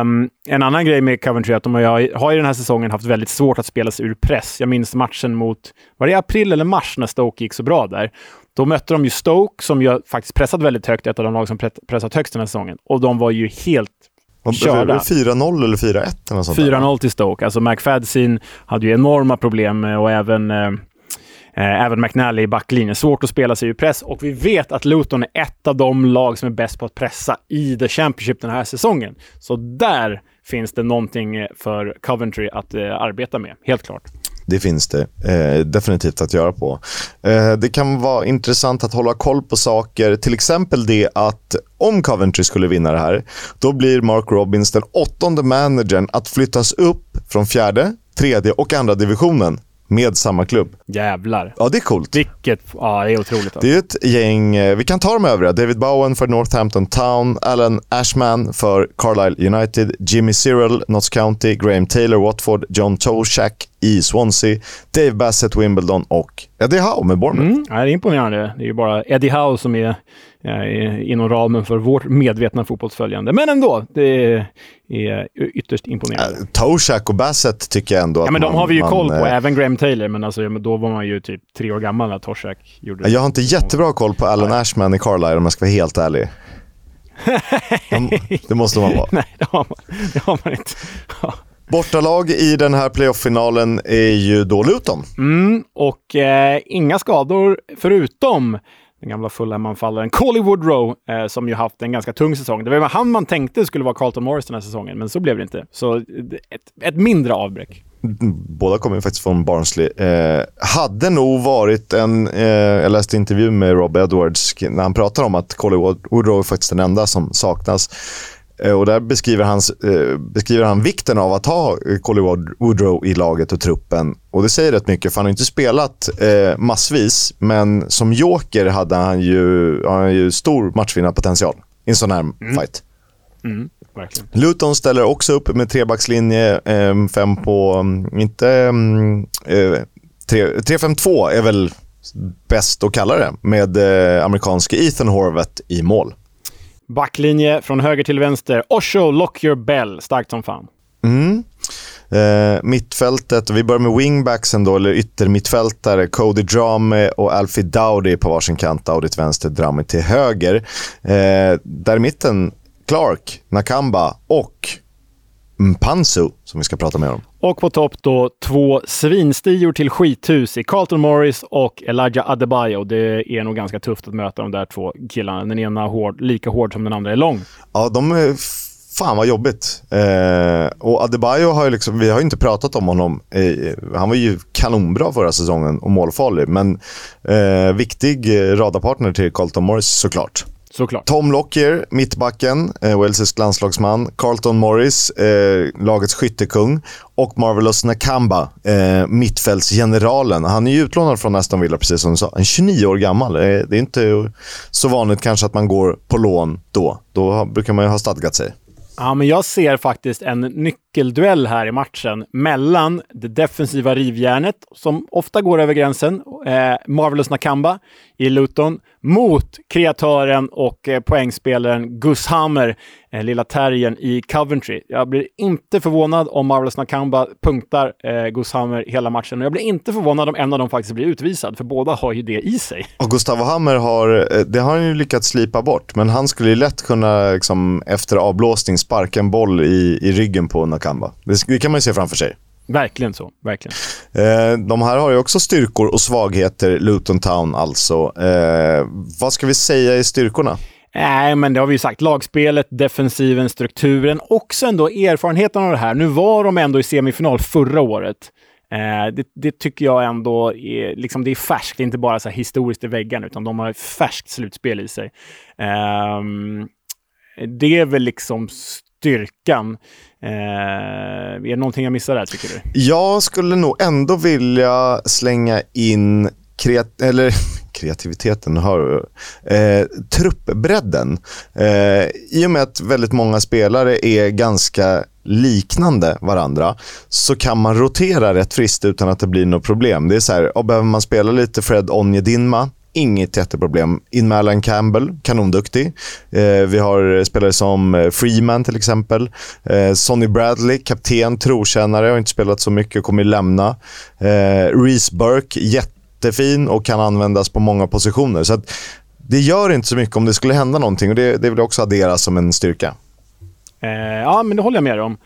Um, en annan grej med Coventry är att de har, har i den här säsongen haft väldigt svårt att spela sig ur press. Jag minns matchen mot, var det april eller mars när Stoke gick så bra där? Då mötte de ju Stoke som ju faktiskt pressat väldigt högt, ett av de lag som pre- pressat högst den här säsongen. Och de var ju helt Körda. 4-0 eller 4-1 eller något sånt där, va? 4-0 till Stoke. Alltså McFadsin hade ju enorma problem och även, eh, eh, även McNally i backlinjen. Svårt att spela sig ur press och vi vet att Luton är ett av de lag som är bäst på att pressa i The Championship den här säsongen. Så där finns det någonting för Coventry att eh, arbeta med, helt klart. Det finns det eh, definitivt att göra på. Eh, det kan vara intressant att hålla koll på saker. Till exempel det att om Coventry skulle vinna det här, då blir Mark Robbins den åttonde managern att flyttas upp från fjärde, tredje och andra divisionen med samma klubb. Jävlar. Ja, det är coolt. Vilket... Ja, det är otroligt. Alltså. Det är ju ett gäng, eh, vi kan ta de övriga. David Bowen för Northampton Town, Alan Ashman för Carlisle United, Jimmy Cyril, Notts County, Graham Taylor, Watford, John Toshak i Swansea, Dave Bassett, Wimbledon och Eddie Howe med Bournemouth. Mm, ja, det är imponerande. Det är ju bara Eddie Howe som är eh, inom ramen för vårt medvetna fotbollsföljande. Men ändå, det är, ytterst imponerande. Äh, Toshak och Bassett tycker jag ändå att Ja, men de man, har vi ju man, koll på. eh, Även Graham Taylor, men alltså, då var man ju typ tre år gammal när Torsak gjorde det. Jag har inte jättebra koll på Alan Ashman i Carlisle om jag ska vara helt ärlig. De- Det måste man vara. Nej, det har man, det har man inte. Ja. Bortalag i den här playoff-finalen är ju då Luton. Mm, och eh, inga skador förutom den gamla Fulham-anfallaren Colly Woodrow, eh, som ju haft en ganska tung säsong. Det var han man tänkte skulle vara Carlton Morris den här säsongen, men så blev det inte. Så ett, ett mindre avbräck. Båda kommer faktiskt från Barnsley. Eh, hade nog varit en... Eh, jag läste intervju med Rob Edwards när han pratar om att Colly Woodrow är faktiskt den enda som saknas. Eh, och där beskriver, hans, eh, beskriver han vikten av att ha Colly Woodrow i laget och truppen. Och det säger rätt mycket, för han har inte spelat eh, massvis, men som joker hade han ju, han ju stor matchvinnarpotential i en sån här mm. fight. Mm, verkligen. Luton ställer också upp med trebackslinje, eh, fem på, mm, inte... Mm, eh, 3-5-2 är väl bäst att kalla det, med eh, amerikanske Ethan Horvath i mål. Backlinje från höger till vänster. Osho, lock your Bell. Starkt som fan. Mm. Eh, mittfältet, vi börjar med wingbacksen då, eller yttermittfältare. Cody Drame och Alfie Dowdy på varsin kant. Dowdy till vänster, Drame till höger. Eh, där i mitten, Clark, Nakamba och Mpansu, som vi ska prata mer om. Och på topp då två svinstior till skithus i Carlton Morris och Elijah Adebayo. Det är nog ganska tufft att möta de där två killarna. Den ena hård, lika hård som den andra är lång. Ja, de är... Fan vad jobbigt. Eh, och Adebayo har ju liksom, vi har ju inte pratat om honom. Eh, han var ju kanonbra förra säsongen och målfarlig. Men eh, viktig radarpartner till Carlton Morris såklart. Såklart. Tom Lockyer, mittbacken, eh, Walesisk landslagsman. Carlton Morris, eh, lagets skyttekung. Och Marvelous Nakamba, eh, mittfältsgeneralen. Han är ju utlånad från Aston Villa, precis som du sa. Han är 29 år gammal. Eh, det är inte så vanligt kanske att man går på lån då. Då brukar man ju ha stadgat sig. Ja, men jag ser faktiskt en nyckelduell här i matchen mellan det defensiva rivjärnet, som ofta går över gränsen, eh, Marvelous Nakamba i Luton, mot kreatören och eh, poängspelaren Gus Hammer, eh, lilla terriern i Coventry. Jag blir inte förvånad om Marvelous Nakamba punktar eh, Gus Hammer hela matchen och jag blir inte förvånad om en av dem faktiskt blir utvisad, för båda har ju det i sig. Och Gustavo Hammer har, eh, det har han ju lyckats slipa bort, men han skulle ju lätt kunna liksom, efter avblåsning sparka en boll i, i ryggen på Nakamba. Det, det kan man ju se framför sig. Verkligen så. Verkligen. Eh, de här har ju också styrkor och svagheter, Luton Town alltså. Eh, vad ska vi säga i styrkorna? Nej, men det har vi ju sagt. Lagspelet, defensiven, strukturen. Också ändå erfarenheten av det här. Nu var de ändå i semifinal förra året. Eh, det, det, tycker jag ändå är, liksom, det är färskt. Det är inte bara så historiskt i väggen, utan de har ett färskt slutspel i sig. Eh, det är väl liksom styrkan. Eh, är det någonting jag missar där, tycker du? Jag skulle nog ändå vilja slänga in kreat eller, kreativiteten, hör eh, truppbredden. Eh, I och med att väldigt många spelare är ganska liknande varandra så kan man rotera rätt friskt utan att det blir något problem. Det är så här, behöver man spela lite Fred Onjedinma Inget jätteproblem. In Alan Campbell, kanonduktig. Eh, vi har spelare som eh, Freeman till exempel. Eh, Sonny Bradley, kapten, trotjänare, har inte spelat så mycket, kommer lämna. Eh, Reese Burke, jättefin och kan användas på många positioner. Så det gör inte så mycket om det skulle hända någonting och det, det vill också addera som en styrka. Eh, ja, men det håller jag med om.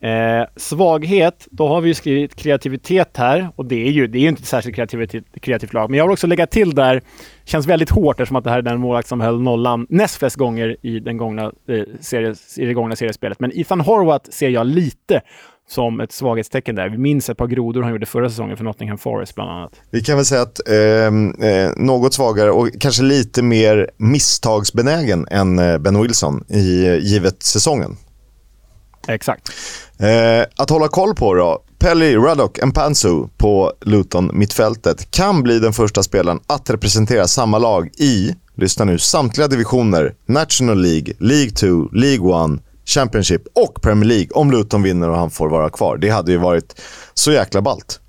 Eh, svaghet, då har vi skrivit kreativitet här och det är ju, det är ju inte ett särskilt kreativt, kreativt lag. Men jag vill också lägga till där, känns väldigt hårt eftersom att det här är den målvakt som höll nollan näst flest gånger i, den gångna, eh, series, i det gångna seriespelet. Men Ethan Horvath ser jag lite som ett svaghetstecken där. Vi minns ett par grodor han gjorde förra säsongen för Nottingham Forest bland annat. Vi kan väl säga att eh, eh, något svagare och kanske lite mer misstagsbenägen än eh, Ben Wilson i givet säsongen. Exakt. Eh, att hålla koll på då. Pelly, Ruddock, Mpansu på Luton-mittfältet kan bli den första spelaren att representera samma lag i, lyssna nu, samtliga divisioner. National League, League 2, League 1, Championship och Premier League om Luton vinner och han får vara kvar. Det hade ju varit så jäkla ballt.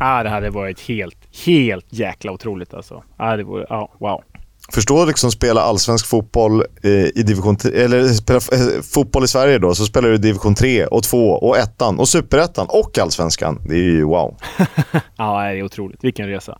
Ja, ah, det hade varit helt, helt jäkla otroligt alltså. Ah, det vore, ah, wow. Förstå liksom spela allsvensk fotboll eh, i division 3, eller spela eh, fotboll i Sverige då, så spelar du i division 3 och 2 och 1 och superettan och allsvenskan. Det är ju wow. ja, det är otroligt. Vilken resa.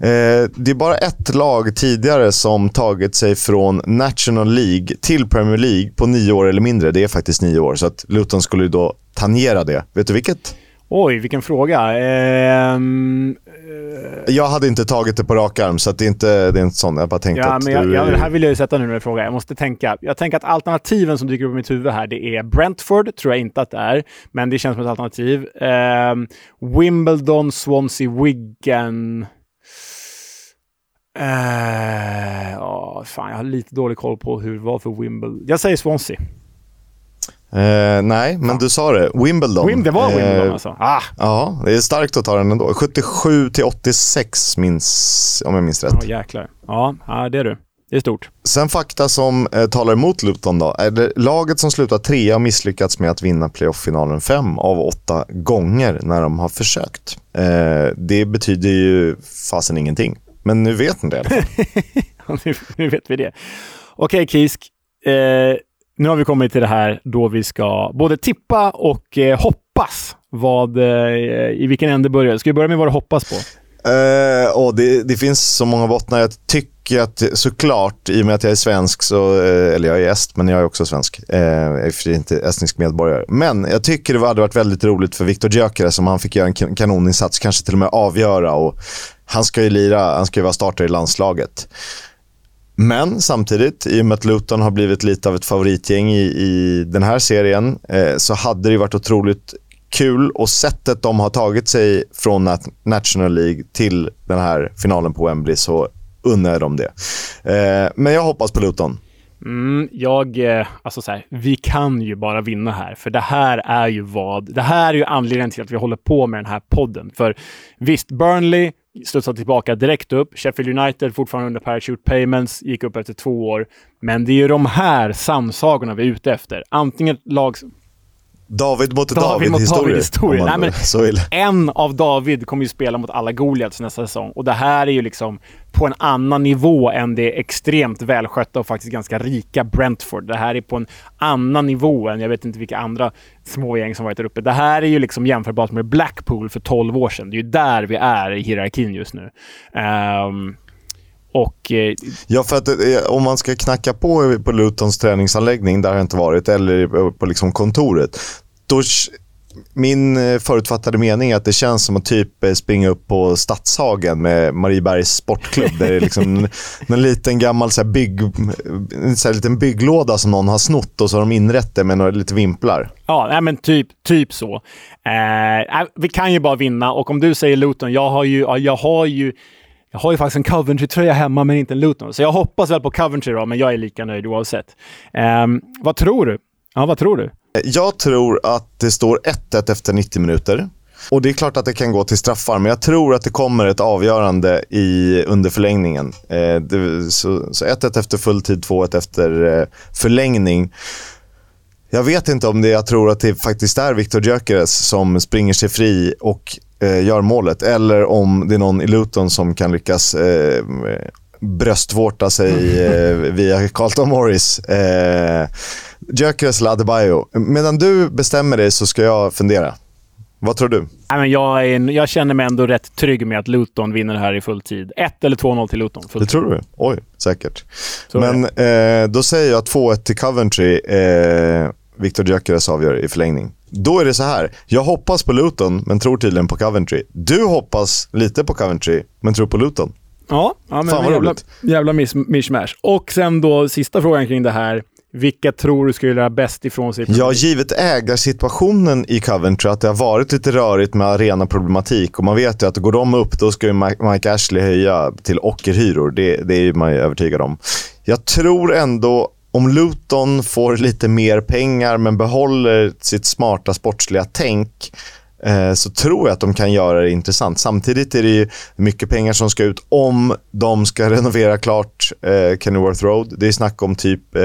Eh, det är bara ett lag tidigare som tagit sig från National League till Premier League på nio år eller mindre. Det är faktiskt nio år, så att Luton skulle ju då tangera det. Vet du vilket? Oj, vilken fråga. Ehm, eh... Jag hade inte tagit det på rak arm, så det är inte, det är inte sånt. Jag bara tänkte ja, att men jag, du... ja, det här vill jag ju sätta nu när jag frågar. Jag måste tänka. Jag tänker att alternativen som dyker upp i mitt huvud här, det är Brentford, tror jag inte att det är, men det känns som ett alternativ. Ehm, Wimbledon, Swansea, Wigan. Uh, oh, fan, jag har lite dålig koll på hur det var för Wimbledon. Jag säger Swansea. Eh, nej, men du sa det. Wimbledon. Wim, det var Wimbledon eh, alltså? Ah. Ja, det är starkt att ta den ändå. 77 till 86 minns, om jag minns rätt. Ja, oh, jäklar. Ja, ja, det är du. Det är stort. Sen fakta som eh, talar emot Luton då. Är det laget som slutar trea har misslyckats med att vinna playoff-finalen fem av åtta gånger när de har försökt. Eh, det betyder ju fasen ingenting. Men nu vet ni det i alla fall. nu, nu, vet vi det. Okej, okay, Kisk. Eh, nu har vi kommit till det här då vi ska både tippa och eh, hoppas vad, eh, i vilken ände börjar Ska vi börja med vad du hoppas på? Uh, oh, det, det, finns så många bottnar. Jag tycker att såklart, i och med att jag är svensk, så, uh, eller jag är est, men jag är också svensk. Uh, jag är inte estnisk medborgare. Men jag tycker det hade varit väldigt roligt för Viktor Gyökeres om han fick göra en kanoninsats, kanske till och med avgöra. Och han ska ju lira, han ska ju vara startare i landslaget. Men samtidigt, i och med att Luton har blivit lite av ett favoritgäng i, i den här serien, eh, så hade det varit otroligt kul och sättet de har tagit sig från National League till den här finalen på Wembley så unnar jag dem det. Eh, men jag hoppas på Luton. Mm, jag, eh, alltså så här, vi kan ju bara vinna här, för det här är ju vad, det här är ju anledningen till att vi håller på med den här podden. För visst, Burnley studsade tillbaka direkt upp. Sheffield United fortfarande under parachute payments, gick upp efter två år. Men det är ju de här samsagorna vi är ute efter. Antingen lag David mot David, David historier. Nej, men en av David kommer ju spela mot alla Goliaths nästa säsong. Och det här är ju liksom på en annan nivå än det extremt välskötta och faktiskt ganska rika Brentford. Det här är på en annan nivå än jag vet inte vilka andra smågäng som varit där uppe. Det här är ju liksom jämförbart med Blackpool för 12 år sedan. Det är ju där vi är i hierarkin just nu. Um, och, eh, ja, för att eh, om man ska knacka på på Lutons träningsanläggning, där har jag inte varit, eller på liksom kontoret. Då, min eh, förutfattade mening är att det känns som att typ springa upp på Stadshagen med Mariebergs sportklubb. där det är liksom en, liten gammal så här, bygg, så här, liten bygglåda som någon har snott och så har de inrett det med några lite vimplar. Ja, men typ, typ så. Eh, vi kan ju bara vinna och om du säger Luton, jag har ju, jag har ju jag har ju faktiskt en Coventry-tröja hemma, men inte en Luton. Så jag hoppas väl på Coventry då, men jag är lika nöjd oavsett. Um, vad tror du? Ja, vad tror du? Jag tror att det står 1-1 efter 90 minuter. Och Det är klart att det kan gå till straffar, men jag tror att det kommer ett avgörande i, under förlängningen. Eh, det, så 1-1 efter fulltid, 2-1 efter eh, förlängning. Jag vet inte om det jag tror att det faktiskt är Viktor Gyökeres som springer sig fri och eh, gör målet. Eller om det är någon i Luton som kan lyckas eh, bröstvårta sig eh, via Carlton Morris. Eh, Gyökeres eller Adebayo. Medan du bestämmer dig så ska jag fundera. Vad tror du? jag, är, jag känner mig ändå rätt trygg med att Luton vinner det här i full tid. 1 eller 2-0 till Luton. Det tror du? Oj, säkert. Så Men eh, då säger jag 2-1 till Coventry. Eh, Victor Gyökeres avgör i förlängning. Då är det så här. Jag hoppas på Luton, men tror tydligen på Coventry. Du hoppas lite på Coventry, men tror på Luton. Ja, ja men Fan vad jävla, roligt. jävla mishmash. Och sen då sista frågan kring det här. Vilka tror du skulle göra bäst ifrån sig? Ja, givet ägarsituationen i Coventry, att det har varit lite rörigt med arenaproblematik och man vet ju att går de upp, då ska ju Mike Ashley höja till ockerhyror. Det, det är man ju övertygad om. Jag tror ändå om Luton får lite mer pengar men behåller sitt smarta sportsliga tänk eh, så tror jag att de kan göra det intressant. Samtidigt är det ju mycket pengar som ska ut om de ska renovera klart eh, Kennyworth Road. Det är snack om typ eh,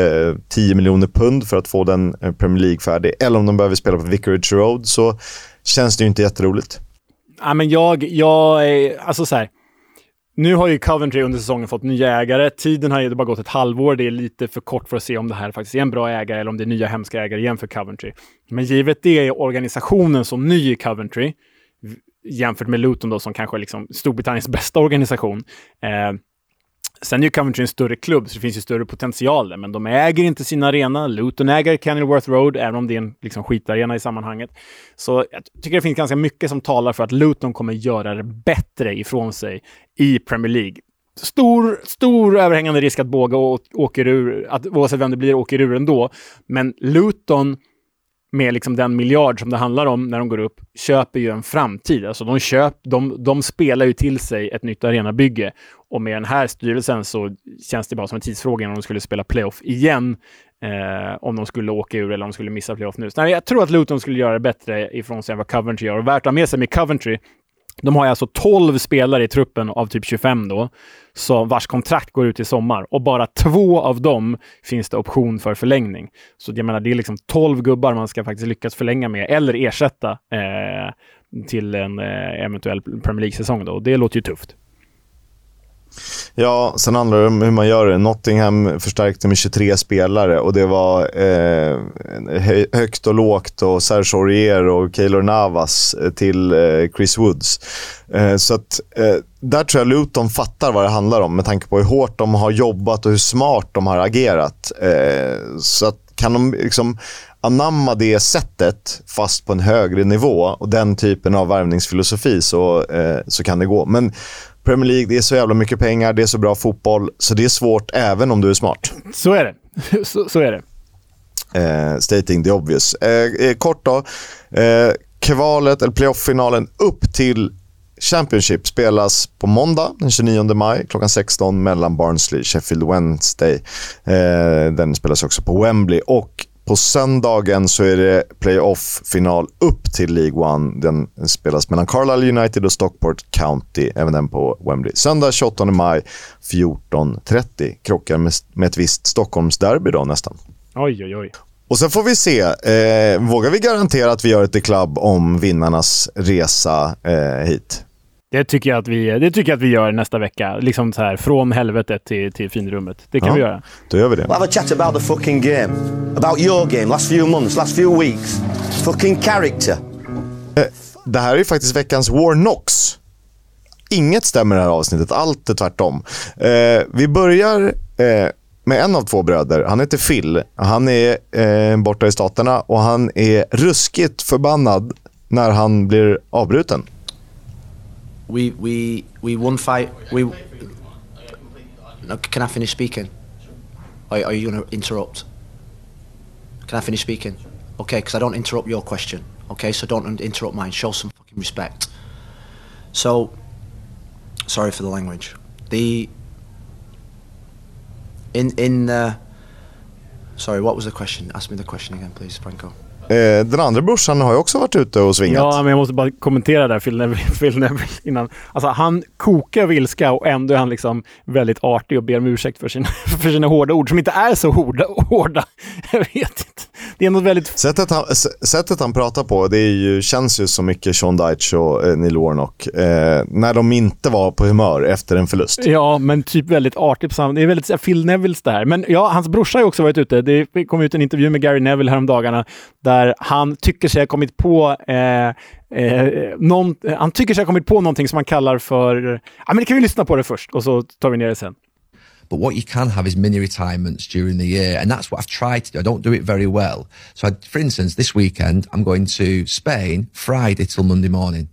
10 miljoner pund för att få den eh, Premier League-färdig. Eller om de behöver spela på Vicarage Road så känns det ju inte jätteroligt. Ja, men jag, jag, alltså så här nu har ju Coventry under säsongen fått nya ägare. Tiden har ju bara gått ett halvår. Det är lite för kort för att se om det här faktiskt är en bra ägare eller om det är nya hemska ägare igen för Coventry. Men givet det är organisationen som ny i Coventry, jämfört med Luton då, som kanske är liksom Storbritanniens bästa organisation, eh, Sen är ju Coventry en större klubb, så det finns ju större potential där, men de äger inte sin arena. Luton äger Kenilworth Road, även om det är en liksom, skitarena i sammanhanget. Så jag tycker det finns ganska mycket som talar för att Luton kommer göra det bättre ifrån sig i Premier League. Stor, stor överhängande risk att Båga åker ur, att oavsett vem det blir, åker ur ändå. Men Luton med liksom den miljard som det handlar om när de går upp, köper ju en framtid. Alltså de, köp, de, de spelar ju till sig ett nytt arenabygge. Och med den här styrelsen så känns det bara som en tidsfråga om de skulle spela playoff igen. Eh, om de skulle åka ur eller om de skulle missa playoff nu. Så nej, jag tror att Luton skulle göra det bättre ifrån sig än vad Coventry gör. Och värt att ha med sig med Coventry de har alltså 12 spelare i truppen av typ 25 då, så vars kontrakt går ut i sommar. Och bara två av dem finns det option för förlängning. Så jag menar, det är liksom 12 gubbar man ska faktiskt lyckas förlänga med eller ersätta eh, till en eh, eventuell Premier League-säsong. Då. Det låter ju tufft. Ja, sen handlar det om hur man gör det. Nottingham förstärkte med 23 spelare och det var eh, högt och lågt och Serge Aurier och Keylor Navas eh, till eh, Chris Woods. Eh, så att, eh, där tror jag Luton fattar vad det handlar om med tanke på hur hårt de har jobbat och hur smart de har agerat. Eh, så att kan de liksom anamma det sättet fast på en högre nivå och den typen av värvningsfilosofi så, eh, så kan det gå. Men Premier League, det är så jävla mycket pengar, det är så bra fotboll, så det är svårt även om du är smart. Så är det. Så, så är det. Eh, stating the obvious. Eh, eh, kort då. Eh, kvalet, eller playoff-finalen, upp till Championship spelas på måndag den 29 maj klockan 16 mellan Barnsley och Sheffield Wednesday. Eh, den spelas också på Wembley. Och på söndagen så är det playoff-final upp till League One. Den spelas mellan Carlisle United och Stockport County, även den på Wembley. Söndag 28 maj 14.30. Krockar med, med ett visst Stockholmsderby då nästan. Oj, oj, oj. Och sen får vi se. Eh, vågar vi garantera att vi gör ett klubb om vinnarnas resa eh, hit? Det tycker, jag att vi, det tycker jag att vi gör nästa vecka. Liksom så här, från helvetet till, till finrummet. Det kan ja, vi göra. Då gör vi det. We'll have a chat about the fucking game. About your game, last few months, last few weeks. Fucking character. Eh, det här är faktiskt veckans War Knox. Inget stämmer i det här avsnittet, allt är tvärtom. Eh, vi börjar eh, med en av två bröder. Han heter Phil. Han är eh, borta i Staterna och han är ruskigt förbannad när han blir avbruten. We we we won fight. We. No, can I finish speaking? Or are you going to interrupt? Can I finish speaking? Okay, because I don't interrupt your question. Okay, so don't interrupt mine. Show some fucking respect. So, sorry for the language. The in in the. Sorry, what was the question? Ask me the question again, please, Franco. Eh, den andra brorsan har ju också varit ute och svingat. Ja, men jag måste bara kommentera där Phil Neville, Phil Neville innan. Alltså han kokar av ilska och ändå är han liksom väldigt artig och ber om ursäkt för sina, för sina hårda ord som inte är så hårda. hårda. Jag vet inte. Det är något väldigt... Sättet han, sättet han pratar på, det ju, känns ju så mycket Sean Deitch och eh, Neil Warnock. Eh, när de inte var på humör efter en förlust. Ja, men typ väldigt artig på samma... Det är väldigt Phil Nevilles det här. Men ja, hans brorsa har ju också varit ute. Det kom ut en intervju med Gary Neville häromdagarna där han tycker sig ha kommit på eh, eh, någon, han tycker sig ha kommit på någonting som han kallar för... Ja, men det kan vi lyssna på det först och så tar vi ner det sen. But what you can have is mini retirements during the year. And that's what I've tried to do. I don't do it very well. So, I, for instance, this weekend, I'm going to Spain Friday till Monday morning.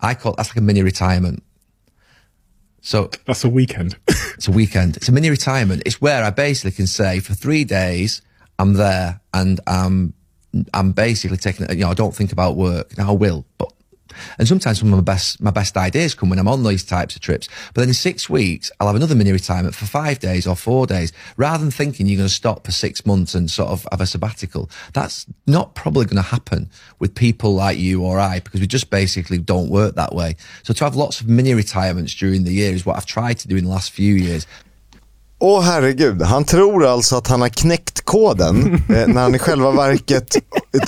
I call that's like a mini retirement. So that's a weekend. it's a weekend. It's a mini retirement. It's where I basically can say for three days, I'm there and I'm I'm basically taking it, you know, I don't think about work. Now I will, but and sometimes some of my best my best ideas come when I'm on these types of trips. But then in six weeks, I'll have another mini retirement for five days or four days, rather than thinking you're going to stop for six months and sort of have a sabbatical. That's not probably going to happen with people like you or I because we just basically don't work that way. So to have lots of mini retirements during the year is what I've tried to do in the last few years. Åh herregud, han tror alltså att han har knäckt koden eh, när han i själva verket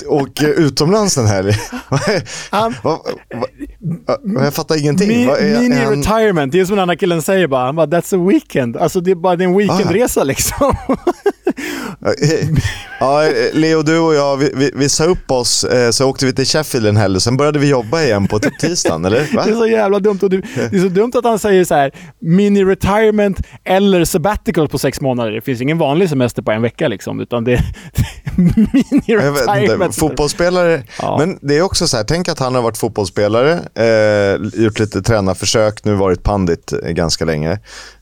åker utomlands en helg. Han- Va- va- va- jag fattar ingenting. Mi, Vad är- mini är han- retirement, det är som den här killen säger bara. Han bara, that's a weekend. Alltså det är bara det är en weekendresa liksom. Ja, Leo, du och jag, vi, vi, vi sa upp oss, eh, så åkte vi till Sheffield en helg, sen började vi jobba igen på typ tisdagen, eller? Va? Det är så jävla dumt. Och du, det är så dumt att han säger så här, mini retirement eller sabbatical på sex månader. Det finns ingen vanlig semester på en vecka liksom, utan det är mini Jag vet inte, retirement. fotbollsspelare. Ja. Men det är också så här, tänk att han har varit fotbollsspelare, eh, gjort lite tränarförsök, nu varit pandit eh, ganska länge.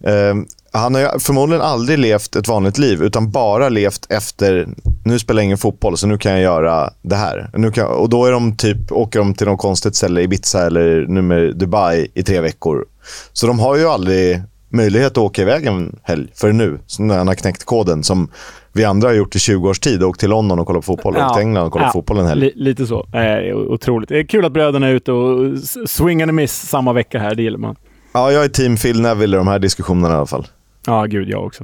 Eh, han har ju förmodligen aldrig levt ett vanligt liv, utan bara levt efter, nu spelar jag ingen fotboll, så nu kan jag göra det här. Nu kan, och då är de typ, åker de till något konstigt ställe, Ibiza eller nu med Dubai i tre veckor. Så de har ju aldrig möjlighet att åka iväg en helg för nu, när han har knäckt koden som vi andra har gjort i 20 års tid. Åkt till London och kollat på fotboll, åkt till England och kollat på fotboll en helg. li, Lite så. Eh, otroligt. Det är kul att bröderna är ute och swing and miss samma vecka här. Det gillar man. Ja, jag är team Phil Neville i de här diskussionerna i alla fall. Ja, gud, jag också.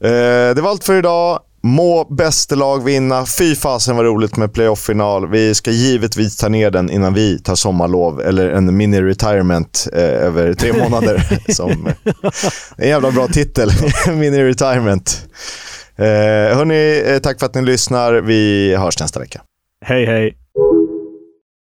Eh, det var allt för idag. Må bästa lag vinna. Fy fasen vad roligt med playoff-final. Vi ska givetvis ta ner den innan vi tar sommarlov eller en mini-retirement eh, över tre månader. som, en jävla bra titel. mini-retirement. Eh, hörni, eh, tack för att ni lyssnar. Vi hörs nästa vecka. Hej, hej.